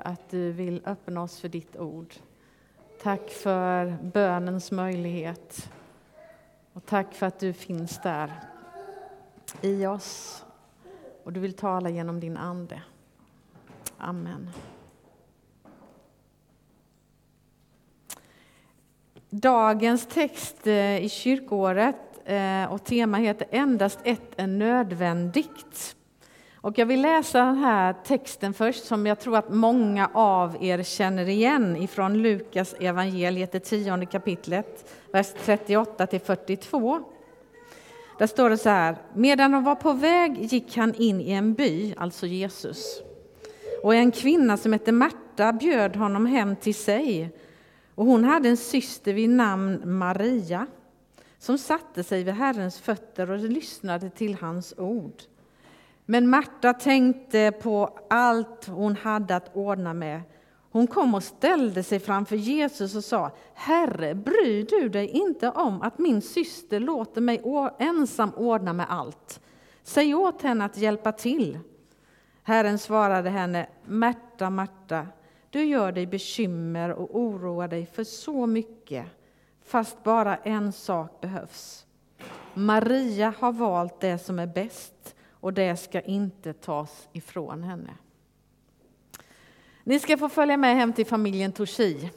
att du vill öppna oss för ditt ord. Tack för bönens möjlighet. Och tack för att du finns där i oss och du vill tala genom din Ande. Amen. Dagens text eh, i kyrkåret eh, och tema heter Endast ett är nödvändigt. Och jag vill läsa den här texten först som jag tror att många av er känner igen ifrån Lukas evangeliet, det tionde kapitlet, vers 38 till 42. Där står det så här, medan de var på väg gick han in i en by, alltså Jesus. Och en kvinna som hette Märta bjöd honom hem till sig. Och hon hade en syster vid namn Maria som satte sig vid Herrens fötter och lyssnade till hans ord. Men Märta tänkte på allt hon hade att ordna med. Hon kom och ställde sig framför Jesus och sa, Herre, bryr du dig inte om att min syster låter mig ensam ordna med allt? Säg åt henne att hjälpa till. Herren svarade henne, Märta, Märta, du gör dig bekymmer och oroar dig för så mycket, fast bara en sak behövs. Maria har valt det som är bäst och det ska inte tas ifrån henne. Ni ska få följa med hem till familjen Toshi.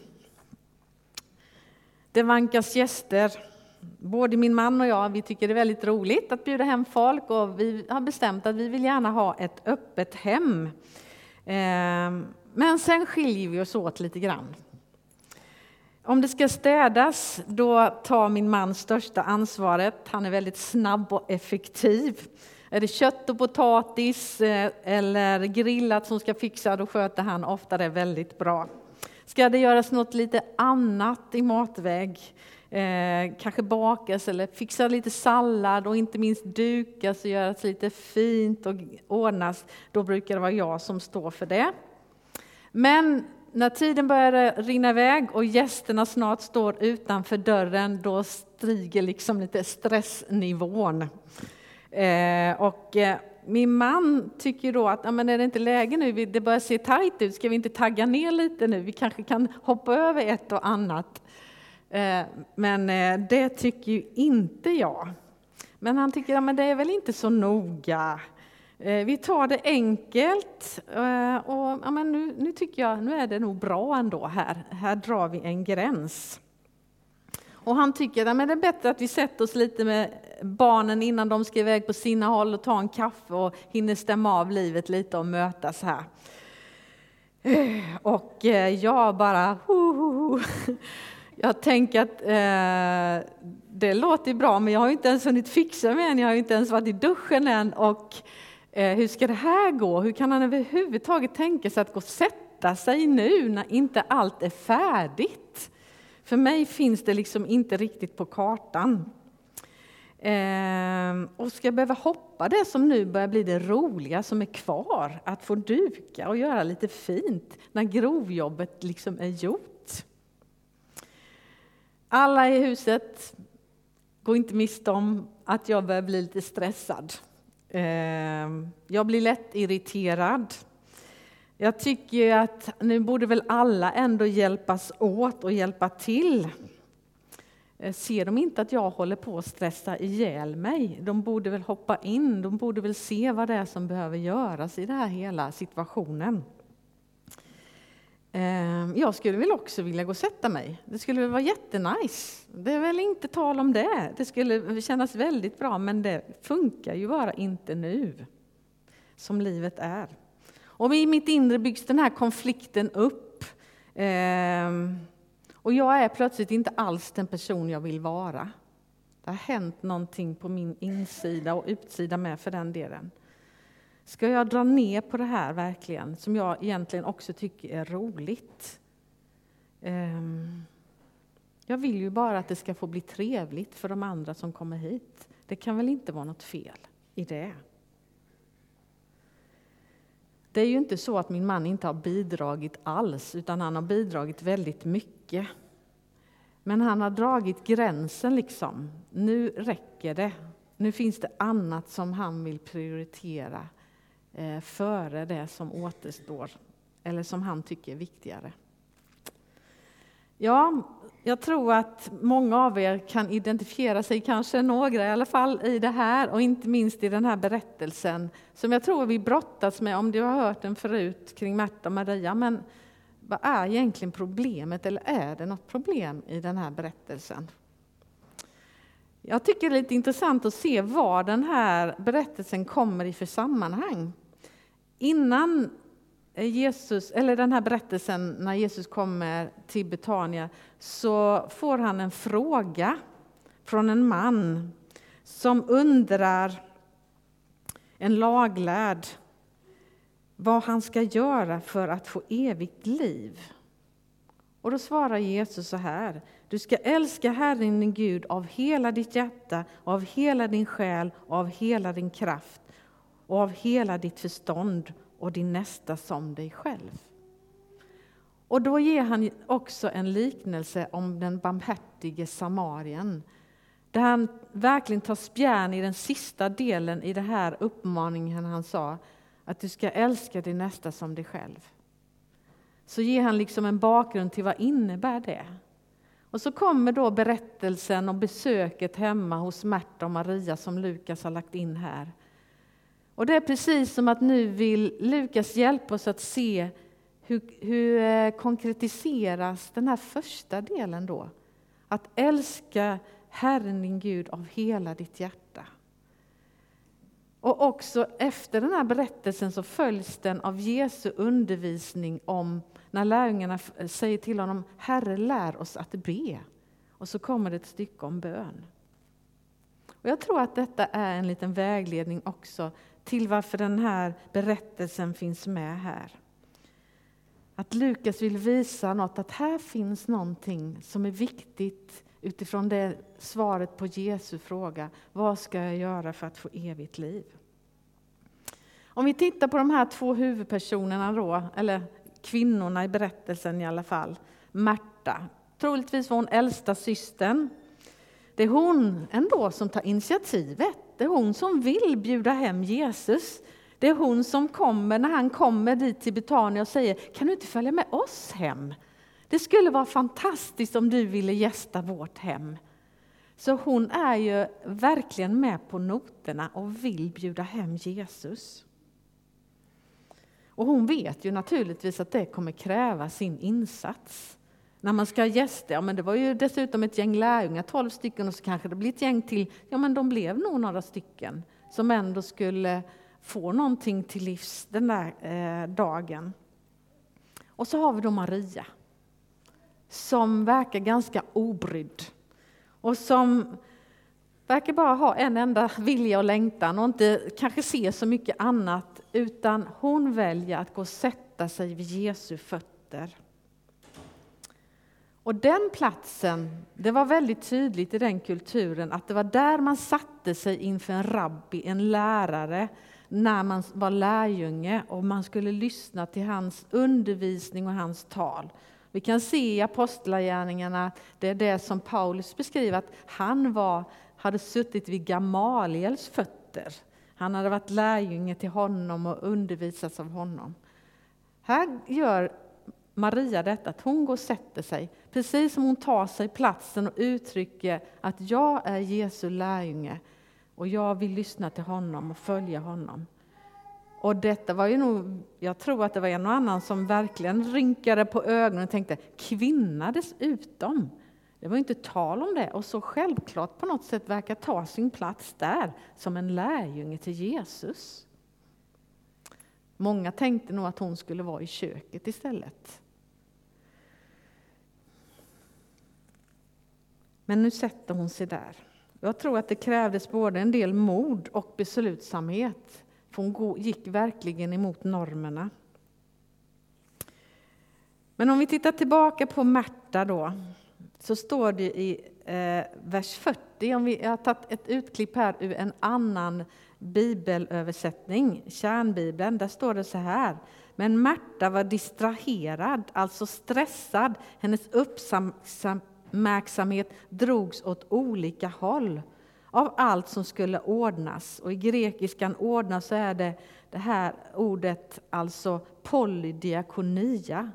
Det vankas gäster. Både min man och jag vi tycker det är väldigt roligt att bjuda hem folk och vi har bestämt att vi vill gärna ha ett öppet hem. Ehm, men sen skiljer vi oss åt lite grann. Om det ska städas, då tar min man största ansvaret. Han är väldigt snabb och effektiv. Är det kött och potatis eh, eller grillat som ska fixa, då sköter han ofta det väldigt bra. Ska det göras något lite annat i matväg, eh, kanske bakas eller fixa lite sallad och inte minst dukas och göras lite fint och ordnas, då brukar det vara jag som står för det. Men när tiden börjar rinna iväg och gästerna snart står utanför dörren, då stiger liksom lite stressnivån. Eh, och eh, min man tycker då att ja, men är det inte läge nu, det börjar se tajt ut, ska vi inte tagga ner lite nu? Vi kanske kan hoppa över ett och annat. Eh, men eh, det tycker ju inte jag. Men han tycker att det är väl inte så noga. Eh, vi tar det enkelt eh, och ja, men nu, nu tycker jag nu är det nog bra ändå här. Här drar vi en gräns. Och han tycker att det är bättre att vi sätter oss lite med barnen innan de ska iväg på sina håll och ta en kaffe och hinner stämma av livet lite och mötas här. Eh, och eh, jag bara... Jag tänker att eh, det låter bra, men jag har inte ens hunnit fixa mig än. Jag har inte ens varit i duschen än. Och eh, hur ska det här gå? Hur kan han överhuvudtaget tänka sig att gå och sätta sig nu när inte allt är färdigt? För mig finns det liksom inte riktigt på kartan. Ehm, och ska jag behöva hoppa det som nu börjar bli det roliga som är kvar, att få duka och göra lite fint när grovjobbet liksom är gjort. Alla i huset, gå inte miste om att jag börjar bli lite stressad. Ehm, jag blir lätt irriterad. Jag tycker att nu borde väl alla ändå hjälpas åt och hjälpa till. Eh, ser de inte att jag håller på att stressa ihjäl mig? De borde väl hoppa in, de borde väl se vad det är som behöver göras i den här hela situationen. Ehm, jag skulle väl också vilja gå och sätta mig. Det skulle väl vara jättenice. Det är väl inte tal om det. Det skulle kännas väldigt bra, men det funkar ju bara inte nu, som livet är. Och i mitt inre byggs den här konflikten upp. Ehm, och jag är plötsligt inte alls den person jag vill vara. Det har hänt någonting på min insida och utsida med för den delen. Ska jag dra ner på det här verkligen, som jag egentligen också tycker är roligt? Ehm, jag vill ju bara att det ska få bli trevligt för de andra som kommer hit. Det kan väl inte vara något fel i det? Det är ju inte så att min man inte har bidragit alls, utan han har bidragit väldigt mycket. Men han har dragit gränsen liksom. Nu räcker det. Nu finns det annat som han vill prioritera eh, före det som återstår eller som han tycker är viktigare. Ja, jag tror att många av er kan identifiera sig, kanske några i alla fall, i det här och inte minst i den här berättelsen som jag tror vi brottas med, om du har hört den förut kring Märta och Maria. Men vad är egentligen problemet, eller är det något problem i den här berättelsen? Jag tycker det är lite intressant att se vad den här berättelsen kommer i för sammanhang. Innan Eh, Jesus, eller den här berättelsen när Jesus kommer till Betania så får han en fråga från en man som undrar, en laglärd, vad han ska göra för att få evigt liv. Och då svarar Jesus så här. Du ska älska Herren din Gud av hela ditt hjärta, av hela din själ, av hela din kraft och av hela ditt förstånd och din nästa som dig själv. Och då ger han också en liknelse om den barmhärtige samarien där han verkligen tar spjärn i den sista delen i den här uppmaningen han sa att du ska älska din nästa som dig själv. Så ger han liksom en bakgrund till vad innebär det? Och så kommer då berättelsen om besöket hemma hos Märta och Maria som Lukas har lagt in här. Och det är precis som att nu vill Lukas hjälpa oss att se hur, hur eh, konkretiseras den här första delen då? Att älska Herren din Gud av hela ditt hjärta. Och också efter den här berättelsen så följs den av Jesu undervisning om när lärjungarna säger till honom Herre lär oss att be. Och så kommer det ett stycke om bön. Och jag tror att detta är en liten vägledning också till varför den här berättelsen finns med här. Att Lukas vill visa något, att här finns någonting som är viktigt utifrån det svaret på Jesu fråga. Vad ska jag göra för att få evigt liv? Om vi tittar på de här två huvudpersonerna då, eller kvinnorna i berättelsen i alla fall. Märta, troligtvis var hon äldsta systern. Det är hon ändå som tar initiativet. Det är hon som vill bjuda hem Jesus. Det är hon som kommer när han kommer dit till Betania och säger Kan du inte följa med oss hem? Det skulle vara fantastiskt om du ville gästa vårt hem. Så hon är ju verkligen med på noterna och vill bjuda hem Jesus. Och hon vet ju naturligtvis att det kommer kräva sin insats. När man ska gästa, ja men det var ju dessutom ett gäng lärjungar, tolv stycken, och så kanske det blir ett gäng till. Ja men de blev nog några stycken som ändå skulle få någonting till livs den där eh, dagen. Och så har vi då Maria, som verkar ganska obrydd. Och som verkar bara ha en enda vilja och längtan och inte kanske se så mycket annat, utan hon väljer att gå och sätta sig vid Jesu fötter. Och den platsen, det var väldigt tydligt i den kulturen att det var där man satte sig inför en rabbi, en lärare, när man var lärjunge och man skulle lyssna till hans undervisning och hans tal. Vi kan se i Apostlagärningarna, det är det som Paulus beskriver, att han var, hade suttit vid Gamaliels fötter. Han hade varit lärjunge till honom och undervisats av honom. Här gör Maria detta, att hon går och sätter sig, precis som hon tar sig platsen och uttrycker att jag är Jesu lärjunge och jag vill lyssna till honom och följa honom. Och detta var ju nog, jag tror att det var en och annan som verkligen rynkade på ögonen och tänkte, kvinna dessutom. Det var inte tal om det och så självklart på något sätt verkar ta sin plats där som en lärjunge till Jesus. Många tänkte nog att hon skulle vara i köket istället. Men nu sätter hon sig där. Jag tror att det krävdes både en del mod och beslutsamhet. För hon gick verkligen emot normerna. Men om vi tittar tillbaka på Märta då, så står det i eh, vers 40, om vi, jag har tagit ett utklipp här ur en annan bibelöversättning, kärnbibeln, där står det så här. Men Märta var distraherad, alltså stressad. Hennes uppmärksamhet drogs åt olika håll av allt som skulle ordnas. Och i grekiskan ordna så är det det här ordet, alltså polydiakonia,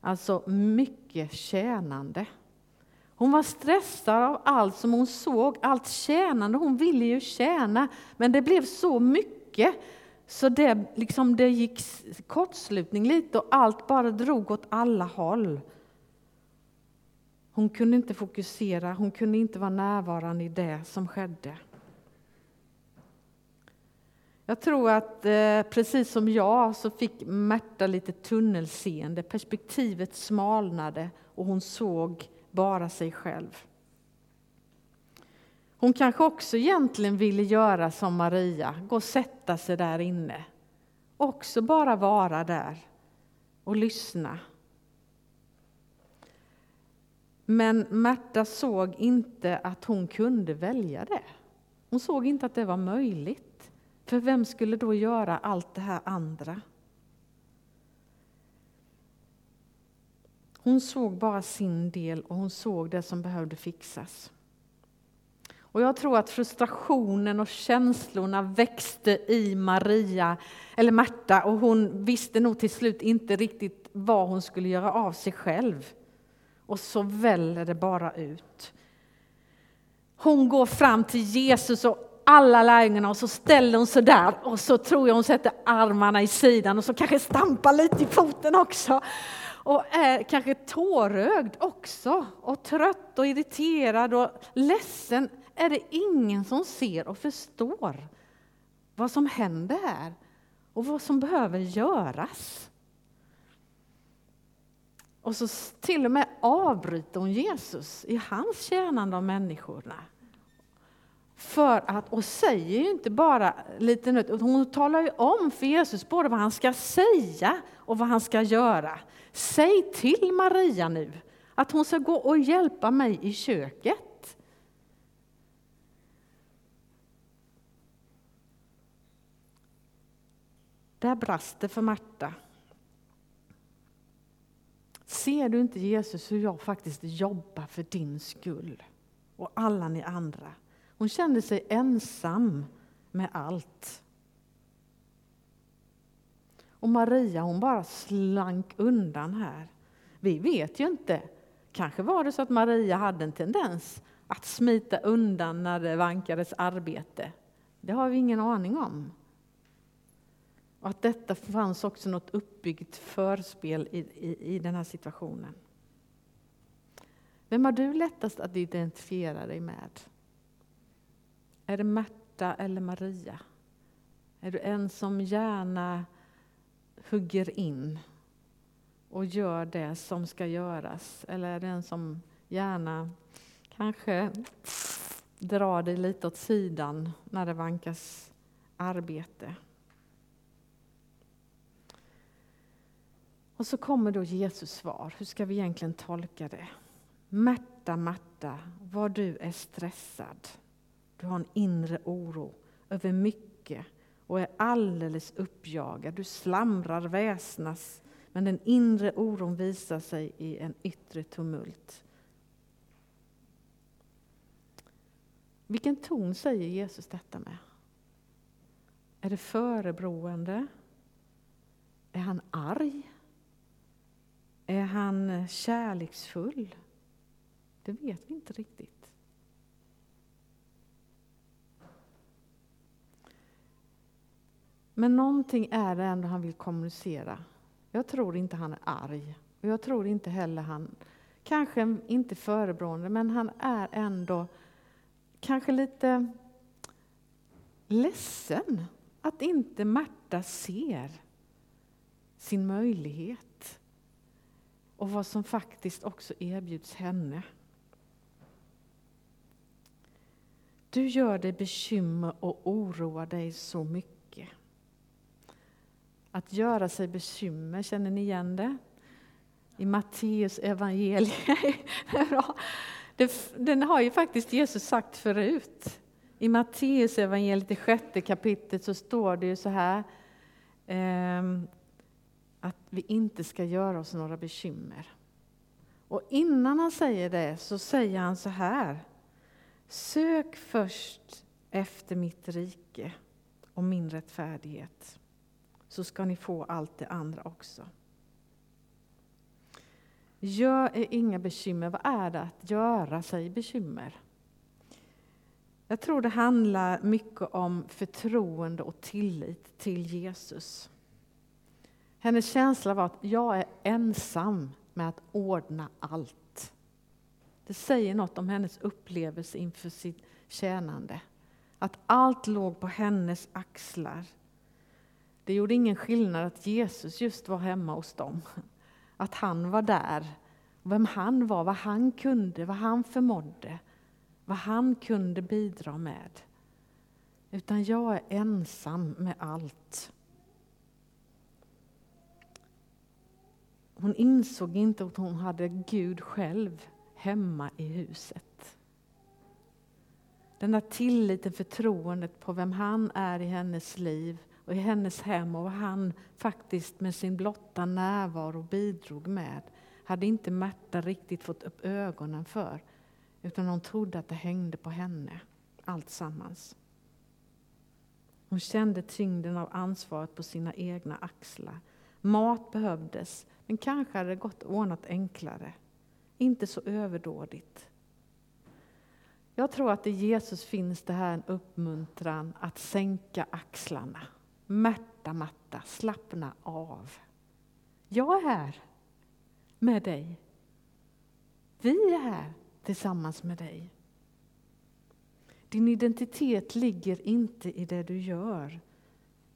alltså mycket tjänande. Hon var stressad av allt som hon såg, allt tjänande. Hon ville ju tjäna, men det blev så mycket så det, liksom, det gick kortslutning lite och allt bara drog åt alla håll. Hon kunde inte fokusera, hon kunde inte vara närvarande i det som skedde. Jag tror att eh, precis som jag så fick Märta lite tunnelseende. Perspektivet smalnade och hon såg bara sig själv. Hon kanske också egentligen ville göra som Maria, gå och sätta sig där inne. Också bara vara där och lyssna. Men Märta såg inte att hon kunde välja det. Hon såg inte att det var möjligt. För vem skulle då göra allt det här andra? Hon såg bara sin del och hon såg det som behövde fixas. Och jag tror att frustrationen och känslorna växte i Maria, eller Märta, och hon visste nog till slut inte riktigt vad hon skulle göra av sig själv. Och så väller det bara ut. Hon går fram till Jesus och alla lärjungarna och så ställer hon sig där och så tror jag hon sätter armarna i sidan och så kanske stampar lite i foten också och är kanske tårögd också och trött och irriterad och ledsen är det ingen som ser och förstår vad som händer här och vad som behöver göras. Och så till och med avbryter hon Jesus i hans tjänande av människorna. För att, och säger ju inte bara lite nytt, hon talar ju om för Jesus både vad han ska säga och vad han ska göra. Säg till Maria nu att hon ska gå och hjälpa mig i köket. Där brast det för Marta. Ser du inte Jesus hur jag faktiskt jobbar för din skull och alla ni andra? Hon kände sig ensam med allt. Och Maria hon bara slank undan här. Vi vet ju inte. Kanske var det så att Maria hade en tendens att smita undan när det vankades arbete. Det har vi ingen aning om. Och att detta fanns också något uppbyggt förspel i, i, i den här situationen. Vem har du lättast att identifiera dig med? Är det Märta eller Maria? Är du en som gärna hugger in och gör det som ska göras? Eller är det en som gärna kanske drar dig lite åt sidan när det vankas arbete? Och så kommer då Jesus svar. Hur ska vi egentligen tolka det? Märta, Märta, vad du är stressad. Du har en inre oro över mycket och är alldeles uppjagad. Du slamrar, väsnas, men den inre oron visar sig i en yttre tumult. Vilken ton säger Jesus detta med? Är det förebroende? Är han arg? Är han kärleksfull? Det vet vi inte riktigt. Men någonting är det ändå han vill kommunicera. Jag tror inte han är arg. Och jag tror inte heller han, kanske inte förebrående, men han är ändå kanske lite ledsen att inte Märta ser sin möjlighet och vad som faktiskt också erbjuds henne. Du gör dig bekymmer och oroar dig så mycket att göra sig bekymmer, känner ni igen det? I Matteus evangeliet. Den har ju faktiskt Jesus sagt förut. I Matteus evangeliet i sjätte kapitlet så står det ju så här ehm, att vi inte ska göra oss några bekymmer. Och innan han säger det så säger han så här. Sök först efter mitt rike och min rättfärdighet, så ska ni få allt det andra också. Gör er inga bekymmer. Vad är det att göra sig bekymmer? Jag tror det handlar mycket om förtroende och tillit till Jesus. Hennes känsla var att jag är ensam med att ordna allt. Det säger något om hennes upplevelse inför sitt tjänande. Att allt låg på hennes axlar. Det gjorde ingen skillnad att Jesus just var hemma hos dem. Att han var där. Vem han var, vad han kunde, vad han förmådde. Vad han kunde bidra med. Utan jag är ensam med allt. Hon insåg inte att hon hade Gud själv hemma i huset. Den där tilliten, förtroendet på vem han är i hennes liv och i hennes hem och vad han faktiskt med sin blotta närvaro bidrog med hade inte Märta riktigt fått upp ögonen för utan hon trodde att det hängde på henne, allt sammans. Hon kände tyngden av ansvaret på sina egna axlar. Mat behövdes, men kanske hade det gått ordnat enklare. Inte så överdådigt. Jag tror att i Jesus finns det här en uppmuntran att sänka axlarna. Märta, matta, slappna av. Jag är här med dig. Vi är här tillsammans med dig. Din identitet ligger inte i det du gör,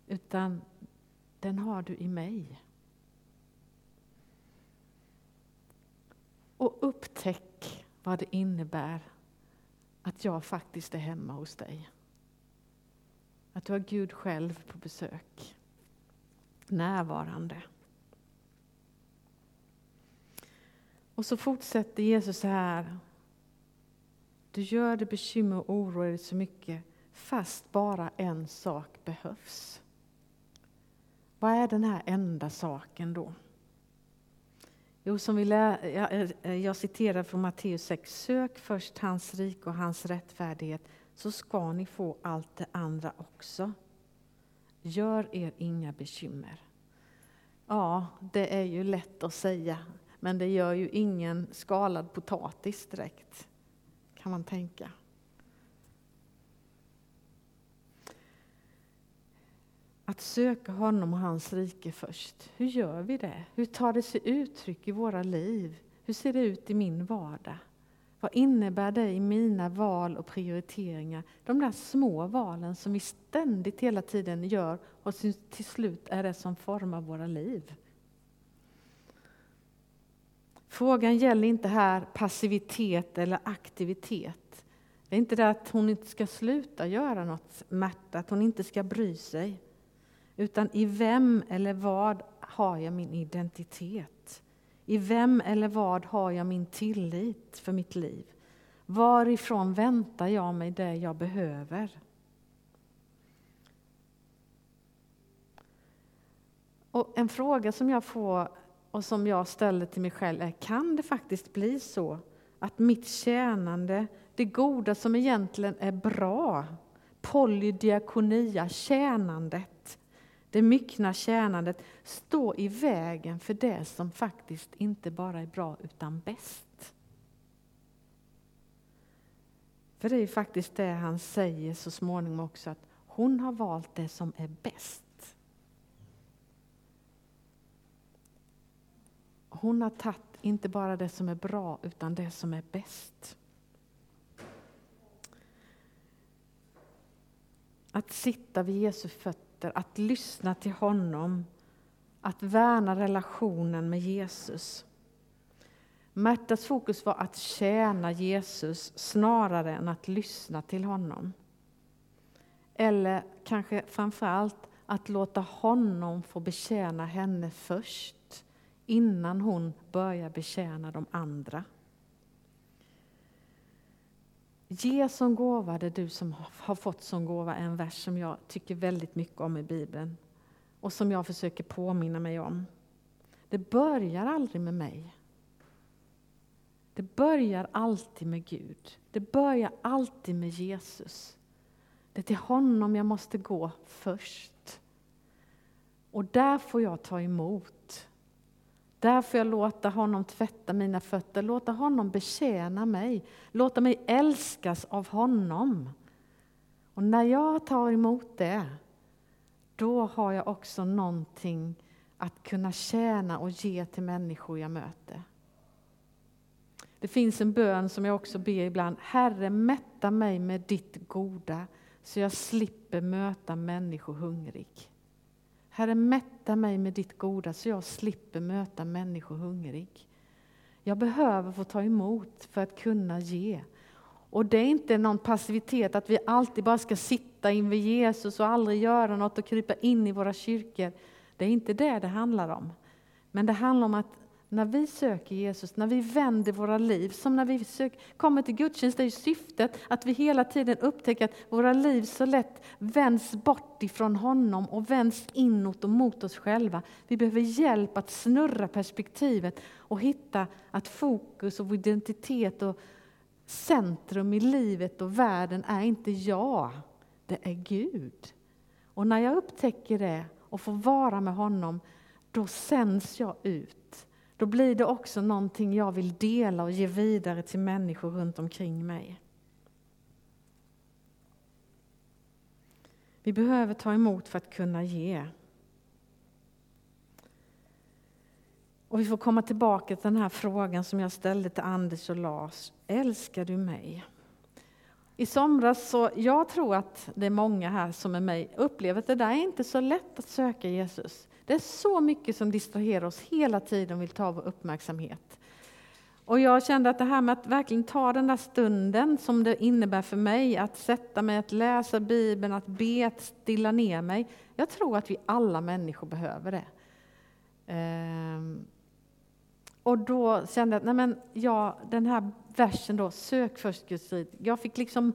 utan den har du i mig. Och upptäck vad det innebär att jag faktiskt är hemma hos dig. Att du har Gud själv på besök. Närvarande. Och så fortsätter Jesus så här. Du gör det bekymmer och oroar dig så mycket fast bara en sak behövs. Vad är den här enda saken då? Jo, som vi lär, jag, eh, jag citerar från Matteus 6. Sök först hans rike och hans rättfärdighet så ska ni få allt det andra också. Gör er inga bekymmer. Ja, det är ju lätt att säga, men det gör ju ingen skalad potatis direkt, kan man tänka. Att söka honom och hans rike först. Hur gör vi det? Hur tar det sig uttryck i våra liv? Hur ser det ut i min vardag? Vad innebär det i mina val och prioriteringar? De där små valen som vi ständigt hela tiden gör och som till slut är det som formar våra liv. Frågan gäller inte här passivitet eller aktivitet. Det är inte det att hon inte ska sluta göra något, Märta, att hon inte ska bry sig. Utan i vem eller vad har jag min identitet? I vem eller vad har jag min tillit för mitt liv? Varifrån väntar jag mig det jag behöver? Och En fråga som jag får och som jag ställer till mig själv är, kan det faktiskt bli så att mitt tjänande, det goda som egentligen är bra, polydiakonia, tjänandet, det myckna tjänandet stå i vägen för det som faktiskt inte bara är bra utan bäst. För det är faktiskt det han säger så småningom också, att hon har valt det som är bäst. Hon har tagit inte bara det som är bra, utan det som är bäst. Att sitta vid Jesu fötter, att lyssna till honom, att värna relationen med Jesus. Märtas fokus var att tjäna Jesus snarare än att lyssna till honom. Eller kanske framför allt att låta honom få betjäna henne först innan hon börjar betjäna de andra. Ge som gåva det du som har fått som gåva, är en vers som jag tycker väldigt mycket om i Bibeln och som jag försöker påminna mig om. Det börjar aldrig med mig. Det börjar alltid med Gud. Det börjar alltid med Jesus. Det är till honom jag måste gå först. Och där får jag ta emot. Där får jag låta honom tvätta mina fötter, låta honom betjäna mig, låta mig älskas av honom. Och när jag tar emot det, då har jag också någonting att kunna tjäna och ge till människor jag möter. Det finns en bön som jag också ber ibland. Herre, mätta mig med ditt goda så jag slipper möta människor hungrig. Herre, mätta mig med ditt goda så jag slipper möta människor hungrig. Jag behöver få ta emot för att kunna ge. Och det är inte någon passivitet att vi alltid bara ska sitta inför Jesus och aldrig göra något och krypa in i våra kyrkor. Det är inte det det handlar om. Men det handlar om att när vi söker Jesus, när vi vänder våra liv, som när vi söker, kommer till gudstjänst, är ju syftet att vi hela tiden upptäcker att våra liv så lätt vänds bort ifrån honom och vänds inåt och mot oss själva. Vi behöver hjälp att snurra perspektivet och hitta att fokus och identitet och centrum i livet och världen är inte jag, det är Gud. Och när jag upptäcker det och får vara med honom, då sänds jag ut då blir det också någonting jag vill dela och ge vidare till människor runt omkring mig. Vi behöver ta emot för att kunna ge. Och vi får komma tillbaka till den här frågan som jag ställde till Anders och Lars. Älskar du mig? I somras så, jag tror att det är många här som är mig upplever att det där är inte så lätt att söka Jesus. Det är så mycket som distraherar oss hela tiden och vill ta vår uppmärksamhet. Och jag kände att det här med att verkligen ta den där stunden som det innebär för mig, att sätta mig, att läsa Bibeln, att be, att stilla ner mig. Jag tror att vi alla människor behöver det. Ehm. Och då kände jag att nej men, ja, den här versen då, sök först Guds rike. Jag fick liksom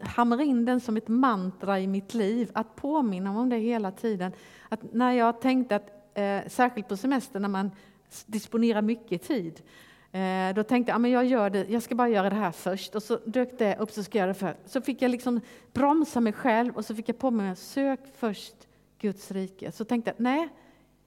hamra in den som ett mantra i mitt liv, att påminna om det hela tiden. Att när jag tänkte att, eh, särskilt på semester när man disponerar mycket tid, eh, då tänkte jag, att jag gör det, jag ska bara göra det här först. Och så dök det upp, så ska jag göra det för. Så fick jag liksom bromsa mig själv och så fick jag påminna, mig, sök först Guds rike. Så tänkte jag, nej,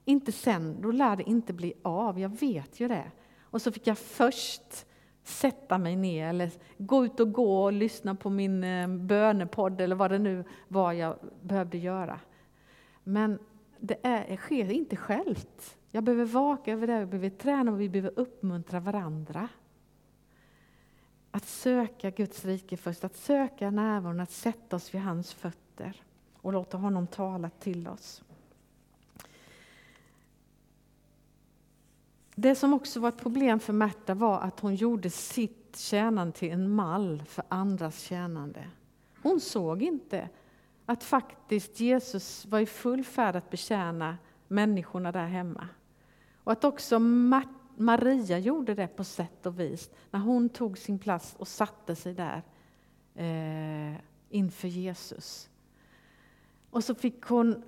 inte sen, då lär det inte bli av, jag vet ju det. Och så fick jag först sätta mig ner eller gå ut och gå och lyssna på min eh, bönepodd eller vad det nu var jag behövde göra. Men det är, sker inte självt. Jag behöver vaka över det, vi behöver träna och vi behöver uppmuntra varandra. Att söka Guds rike först, att söka närvaron, att sätta oss vid hans fötter och låta honom tala till oss. Det som också var ett problem för Märta var att hon gjorde sitt tjänande till en mall för andras tjänande. Hon såg inte att faktiskt Jesus var i full färd att betjäna människorna där hemma. Och att också Maria gjorde det på sätt och vis när hon tog sin plats och satte sig där eh, inför Jesus. Och så fick hon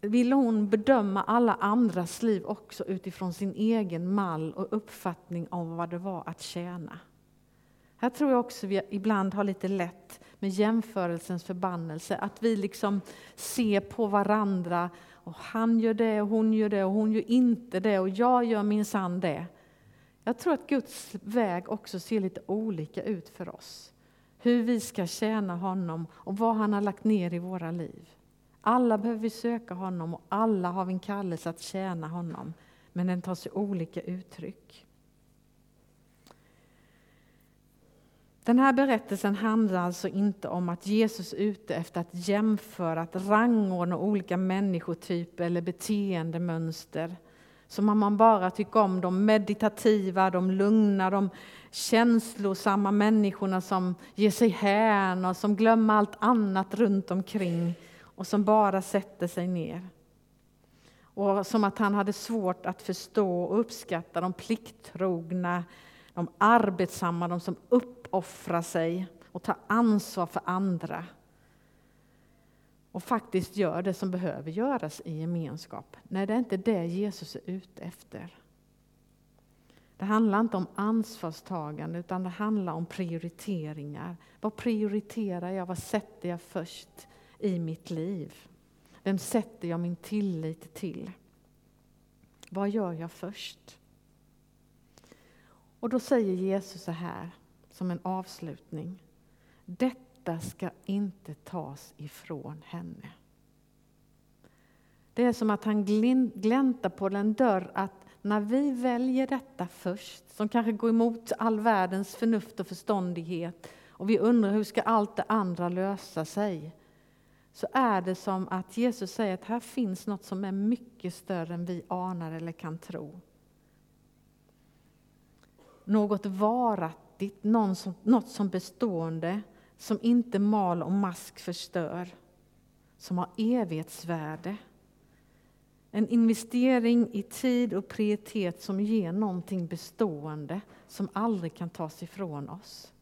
ville hon bedöma alla andras liv också utifrån sin egen mall och uppfattning om vad det var att tjäna. Här tror jag också vi ibland har lite lätt med jämförelsens förbannelse, att vi liksom ser på varandra och han gör det och hon gör det och hon gör inte det och jag gör minsann det. Jag tror att Guds väg också ser lite olika ut för oss. Hur vi ska tjäna honom och vad han har lagt ner i våra liv. Alla behöver vi söka honom och alla har vi en kallelse att tjäna honom. Men den tar sig olika uttryck. Den här berättelsen handlar alltså inte om att Jesus är ute efter att jämföra, att rangordna olika människotyper eller beteendemönster. Som om man bara tycker om de meditativa, de lugna, de känslosamma människorna som ger sig hän och som glömmer allt annat runt omkring och som bara sätter sig ner. Och som att han hade svårt att förstå och uppskatta de plikttrogna, de arbetsamma, de som uppoffrar sig och tar ansvar för andra. Och faktiskt gör det som behöver göras i gemenskap. Nej, det är inte det Jesus är ute efter. Det handlar inte om ansvarstagande utan det handlar om prioriteringar. Vad prioriterar jag? Vad sätter jag först i mitt liv? Vem sätter jag min tillit till? Vad gör jag först? Och då säger Jesus så här som en avslutning. Detta ska inte tas ifrån henne. Det är som att han gläntar på den dörr att när vi väljer detta först, som kanske går emot all världens förnuft och förståndighet, och vi undrar hur ska allt det andra lösa sig? Så är det som att Jesus säger att här finns något som är mycket större än vi anar eller kan tro. Något varaktigt, något som bestående, som inte mal och mask förstör, som har evighetsvärde. En investering i tid och prioritet som ger någonting bestående som aldrig kan tas ifrån oss.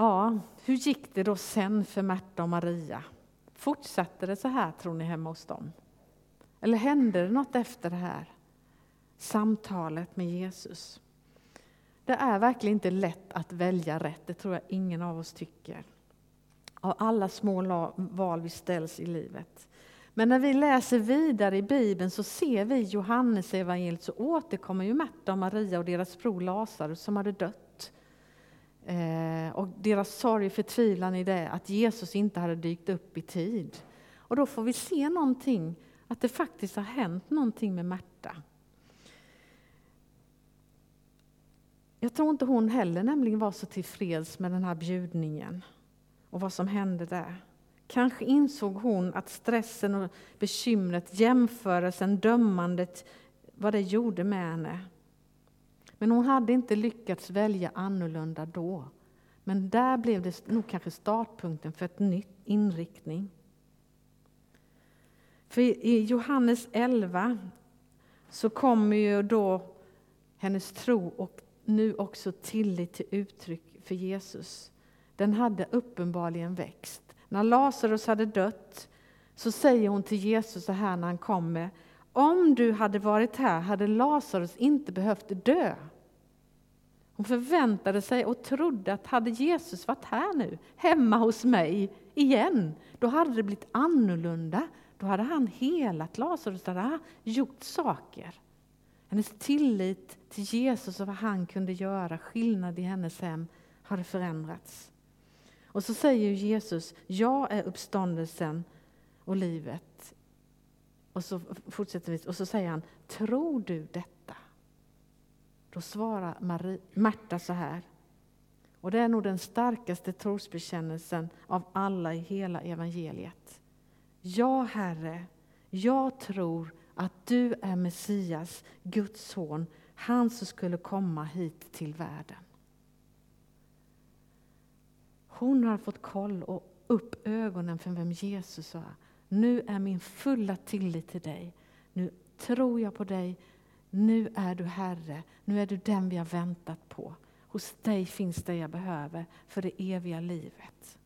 Ja, hur gick det då sen för Märta och Maria? Fortsatte det så här, tror ni, hemma hos dem? Eller hände det något efter det här samtalet med Jesus? Det är verkligen inte lätt att välja rätt, det tror jag ingen av oss tycker av alla små val vi ställs i livet. Men när vi läser vidare i Bibeln så ser vi Johannes evangeliet så återkommer ju Märta och Maria och deras bror Lazarus som hade dött. Eh, och deras sorg och förtvivlan i det att Jesus inte hade dykt upp i tid. Och då får vi se någonting, att det faktiskt har hänt någonting med Märta. Jag tror inte hon heller nämligen var så tillfreds med den här bjudningen och vad som hände där. Kanske insåg hon att stressen och bekymret, jämförelsen, dömandet, vad det gjorde med henne. Men hon hade inte lyckats välja annorlunda då. Men där blev det nog kanske startpunkten för ett nytt inriktning. För i Johannes 11 så kommer ju då hennes tro och nu också tillit till uttryck för Jesus den hade uppenbarligen växt. När Lazarus hade dött så säger hon till Jesus så här när han kommer. Om du hade varit här hade Lazarus inte behövt dö. Hon förväntade sig och trodde att hade Jesus varit här nu, hemma hos mig igen, då hade det blivit annorlunda. Då hade han helat Lazarus, då hade han gjort saker. Hennes tillit till Jesus och vad han kunde göra, skillnad i hennes hem, hade förändrats. Och så säger Jesus, jag är uppståndelsen och livet. Och så fortsätter vi, och så säger han, tror du detta? Då svarar Marie, Marta så här, och det är nog den starkaste trosbekännelsen av alla i hela evangeliet. Ja, Herre, jag tror att du är Messias, Guds son, han som skulle komma hit till världen. Hon har fått koll och upp ögonen för vem Jesus är. Nu är min fulla tillit till dig. Nu tror jag på dig. Nu är du Herre. Nu är du den vi har väntat på. Hos dig finns det jag behöver för det eviga livet.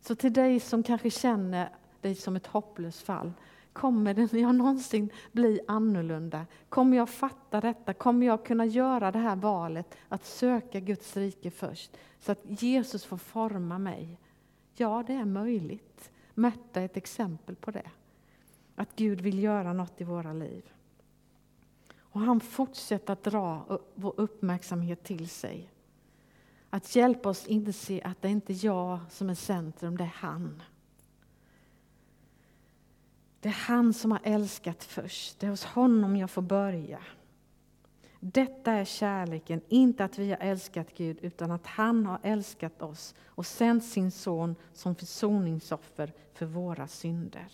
Så till dig som kanske känner dig som ett hopplöst fall, Kommer det jag någonsin bli annorlunda? Kommer jag fatta detta? Kommer jag kunna göra det här valet att söka Guds rike först? Så att Jesus får forma mig. Ja, det är möjligt. Märta är ett exempel på det. Att Gud vill göra något i våra liv. Och han fortsätter att dra vår uppmärksamhet till sig. Att hjälpa oss inse att det inte är jag som är centrum, det är han. Det är han som har älskat först. Det är hos honom jag får börja. Detta är kärleken, inte att vi har älskat Gud, utan att han har älskat oss och sänt sin son som försoningsoffer för våra synder.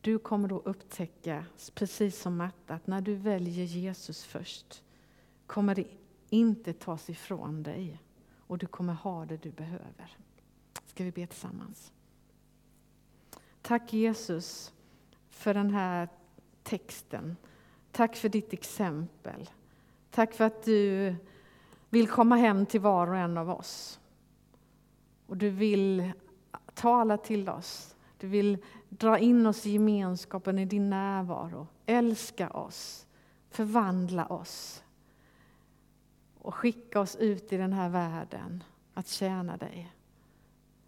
Du kommer då upptäcka, precis som Marta, att när du väljer Jesus först kommer det inte tas ifrån dig och du kommer ha det du behöver. Ska vi be tillsammans? Tack Jesus för den här texten. Tack för ditt exempel. Tack för att du vill komma hem till var och en av oss. Och du vill tala till oss. Du vill dra in oss i gemenskapen i din närvaro. Älska oss, förvandla oss och skicka oss ut i den här världen att tjäna dig.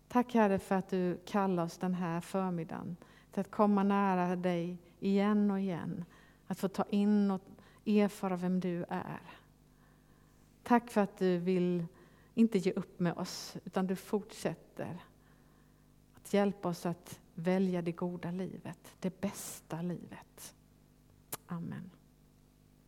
Tack Herre för att du kallar oss den här förmiddagen till att komma nära dig igen och igen. Att få ta in och erfara vem du är. Tack för att du vill inte ge upp med oss, utan du fortsätter att hjälpa oss att välja det goda livet, det bästa livet. Amen.